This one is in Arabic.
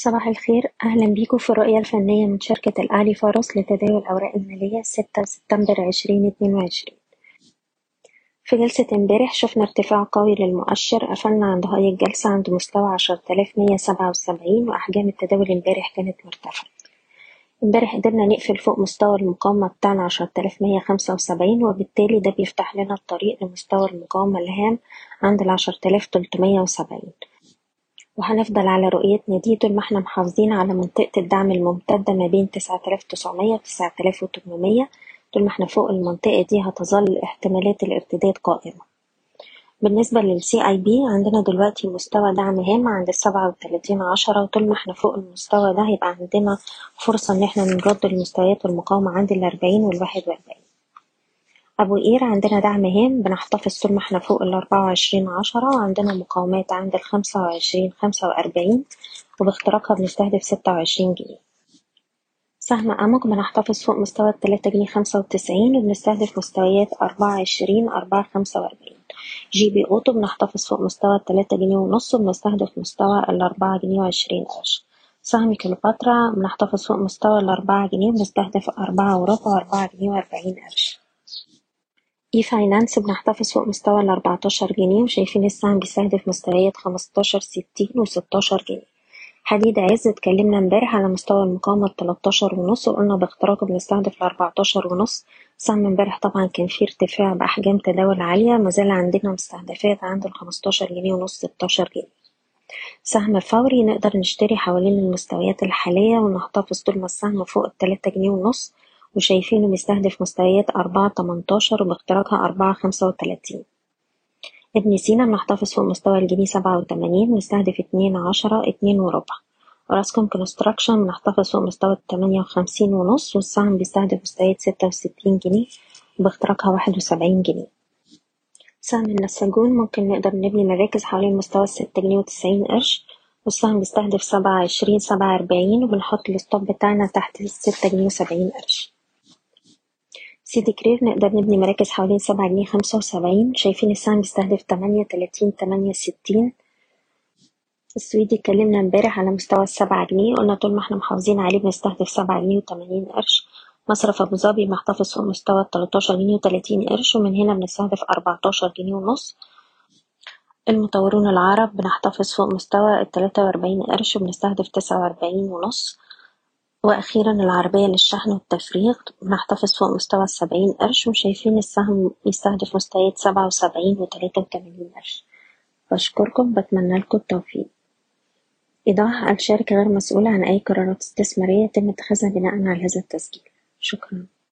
صباح الخير. أهلا بيكم في الرؤية الفنية من شركة الأهلي فارس لتداول الأوراق المالية ستة سبتمبر عشرين اتنين وعشرين. في جلسة امبارح شفنا ارتفاع قوي للمؤشر قفلنا عند هاي الجلسة عند مستوى عشرة آلاف مية سبعة وسبعين وأحجام التداول امبارح كانت مرتفعة. امبارح قدرنا نقفل فوق مستوى المقاومة بتاعنا عشرة آلاف مية خمسة وسبعين وبالتالي ده بيفتح لنا الطريق لمستوى المقاومة الهام عند تلتمية وسبعين. وهنفضل على رؤيتنا دي طول ما إحنا محافظين على منطقة الدعم الممتدة ما بين تسعة آلاف تسعمية وتسعة آلاف وتمنمية. طول ما إحنا فوق المنطقة دي هتظل احتمالات الارتداد قائمة. بالنسبة للسي اي بي عندنا دلوقتي مستوى دعم هام عند السبعة وتلاتين عشرة. وطول ما إحنا فوق المستوى ده هيبقى عندنا فرصة ان إحنا نرد لمستويات المقاومة عند الأربعين والواحد وأربعين. أبو قير عندنا دعم هام بنحتفظ طول ما إحنا فوق الأربعة وعشرين عشرة وعندنا مقاومات عند الخمسة وعشرين خمسة وأربعين وباختراقها بنستهدف ستة وعشرين جنيه. سهم أموك بنحتفظ فوق مستوى التلاتة جنيه خمسة وتسعين وبنستهدف مستويات أربعة وعشرين أربعة خمسة وأربعين. GB Auto بنحتفظ فوق مستوى التلاتة جنيه ونص وبنستهدف مستوى الأربعة جنيه وعشرين قرش سهم كليوباترا بنحتفظ فوق مستوى الأربعة جنيه وبنستهدف أربعة وربع وأربعة جنيه وأربعين قرش. e-finance بنحتفظ فوق مستوى الأربعتاشر جنيه وشايفين السهم بيستهدف مستويات خمستاشر ستين وستاشر جنيه. حديد عز اتكلمنا امبارح على مستوى المقاومة التلاتاشر ونص وقلنا باختراقه بنستهدف الأربعتاشر ونص. سهم امبارح طبعا كان فيه ارتفاع بأحجام تداول عالية مازال عندنا مستهدفات عند الخمستاشر جنيه ونص ستاشر جنيه. سهم فوري نقدر نشتري حوالين المستويات الحالية ونحتفظ طول ما السهم فوق التلاتة جنيه ونص. وشايفينه بيستهدف مستويات أربعة تمنتاشر وباختراقها أربعة خمسة وتلاتين. ابن سينا بنحتفظ فوق مستوى الجنيه سبعة وتمانين بنستهدف اتنين عشرة اتنين وربع. أوراسكوم Construction بنحتفظ فوق مستوى التمانية وخمسين ونص والسهم بيستهدف مستويات ستة وستين جنيه وباختراقها واحد وسبعين جنيه. سهم النساجون ممكن نقدر نبني مراكز حوالين مستوى الستة جنيه وتسعين قرش والسهم بيستهدف سبعة عشرين سبعة أربعين وبنحط ال stop بتاعنا تحت الستة جنيه وسبعين قرش. سيدي كرير نقدر نبني مراكز حوالين سبعة جنيه خمسة وسبعين. شايفين السهم بيستهدف تمانية تلاتين تمانية ستين السويدي اتكلمنا امبارح على مستوى السبعة جنيه قلنا طول ما إحنا محافظين عليه بنستهدف سبعة جنيه وتمانين قرش. مصرف أبو ظبي محتفظ فوق مستوى التلاتاشر جنيه وتلاتين قرش ومن هنا بنستهدف أربعتاشر جنيه ونص. المطورون العرب بنحتفظ فوق مستوى التلاتة وأربعين قرش وبنستهدف تسعة وأربعين ونص. وأخيرا العربية للشحن والتفريغ بنحتفظ فوق مستوى السبعين قرش وشايفين السهم يستهدف مستويات سبعة وسبعين وتلاتة وتمانين قرش. بشكركم بتمنى لكم التوفيق. إيضاح الشركة غير مسؤولة عن أي قرارات استثمارية يتم اتخاذها بناء على هذا التسجيل. شكرا.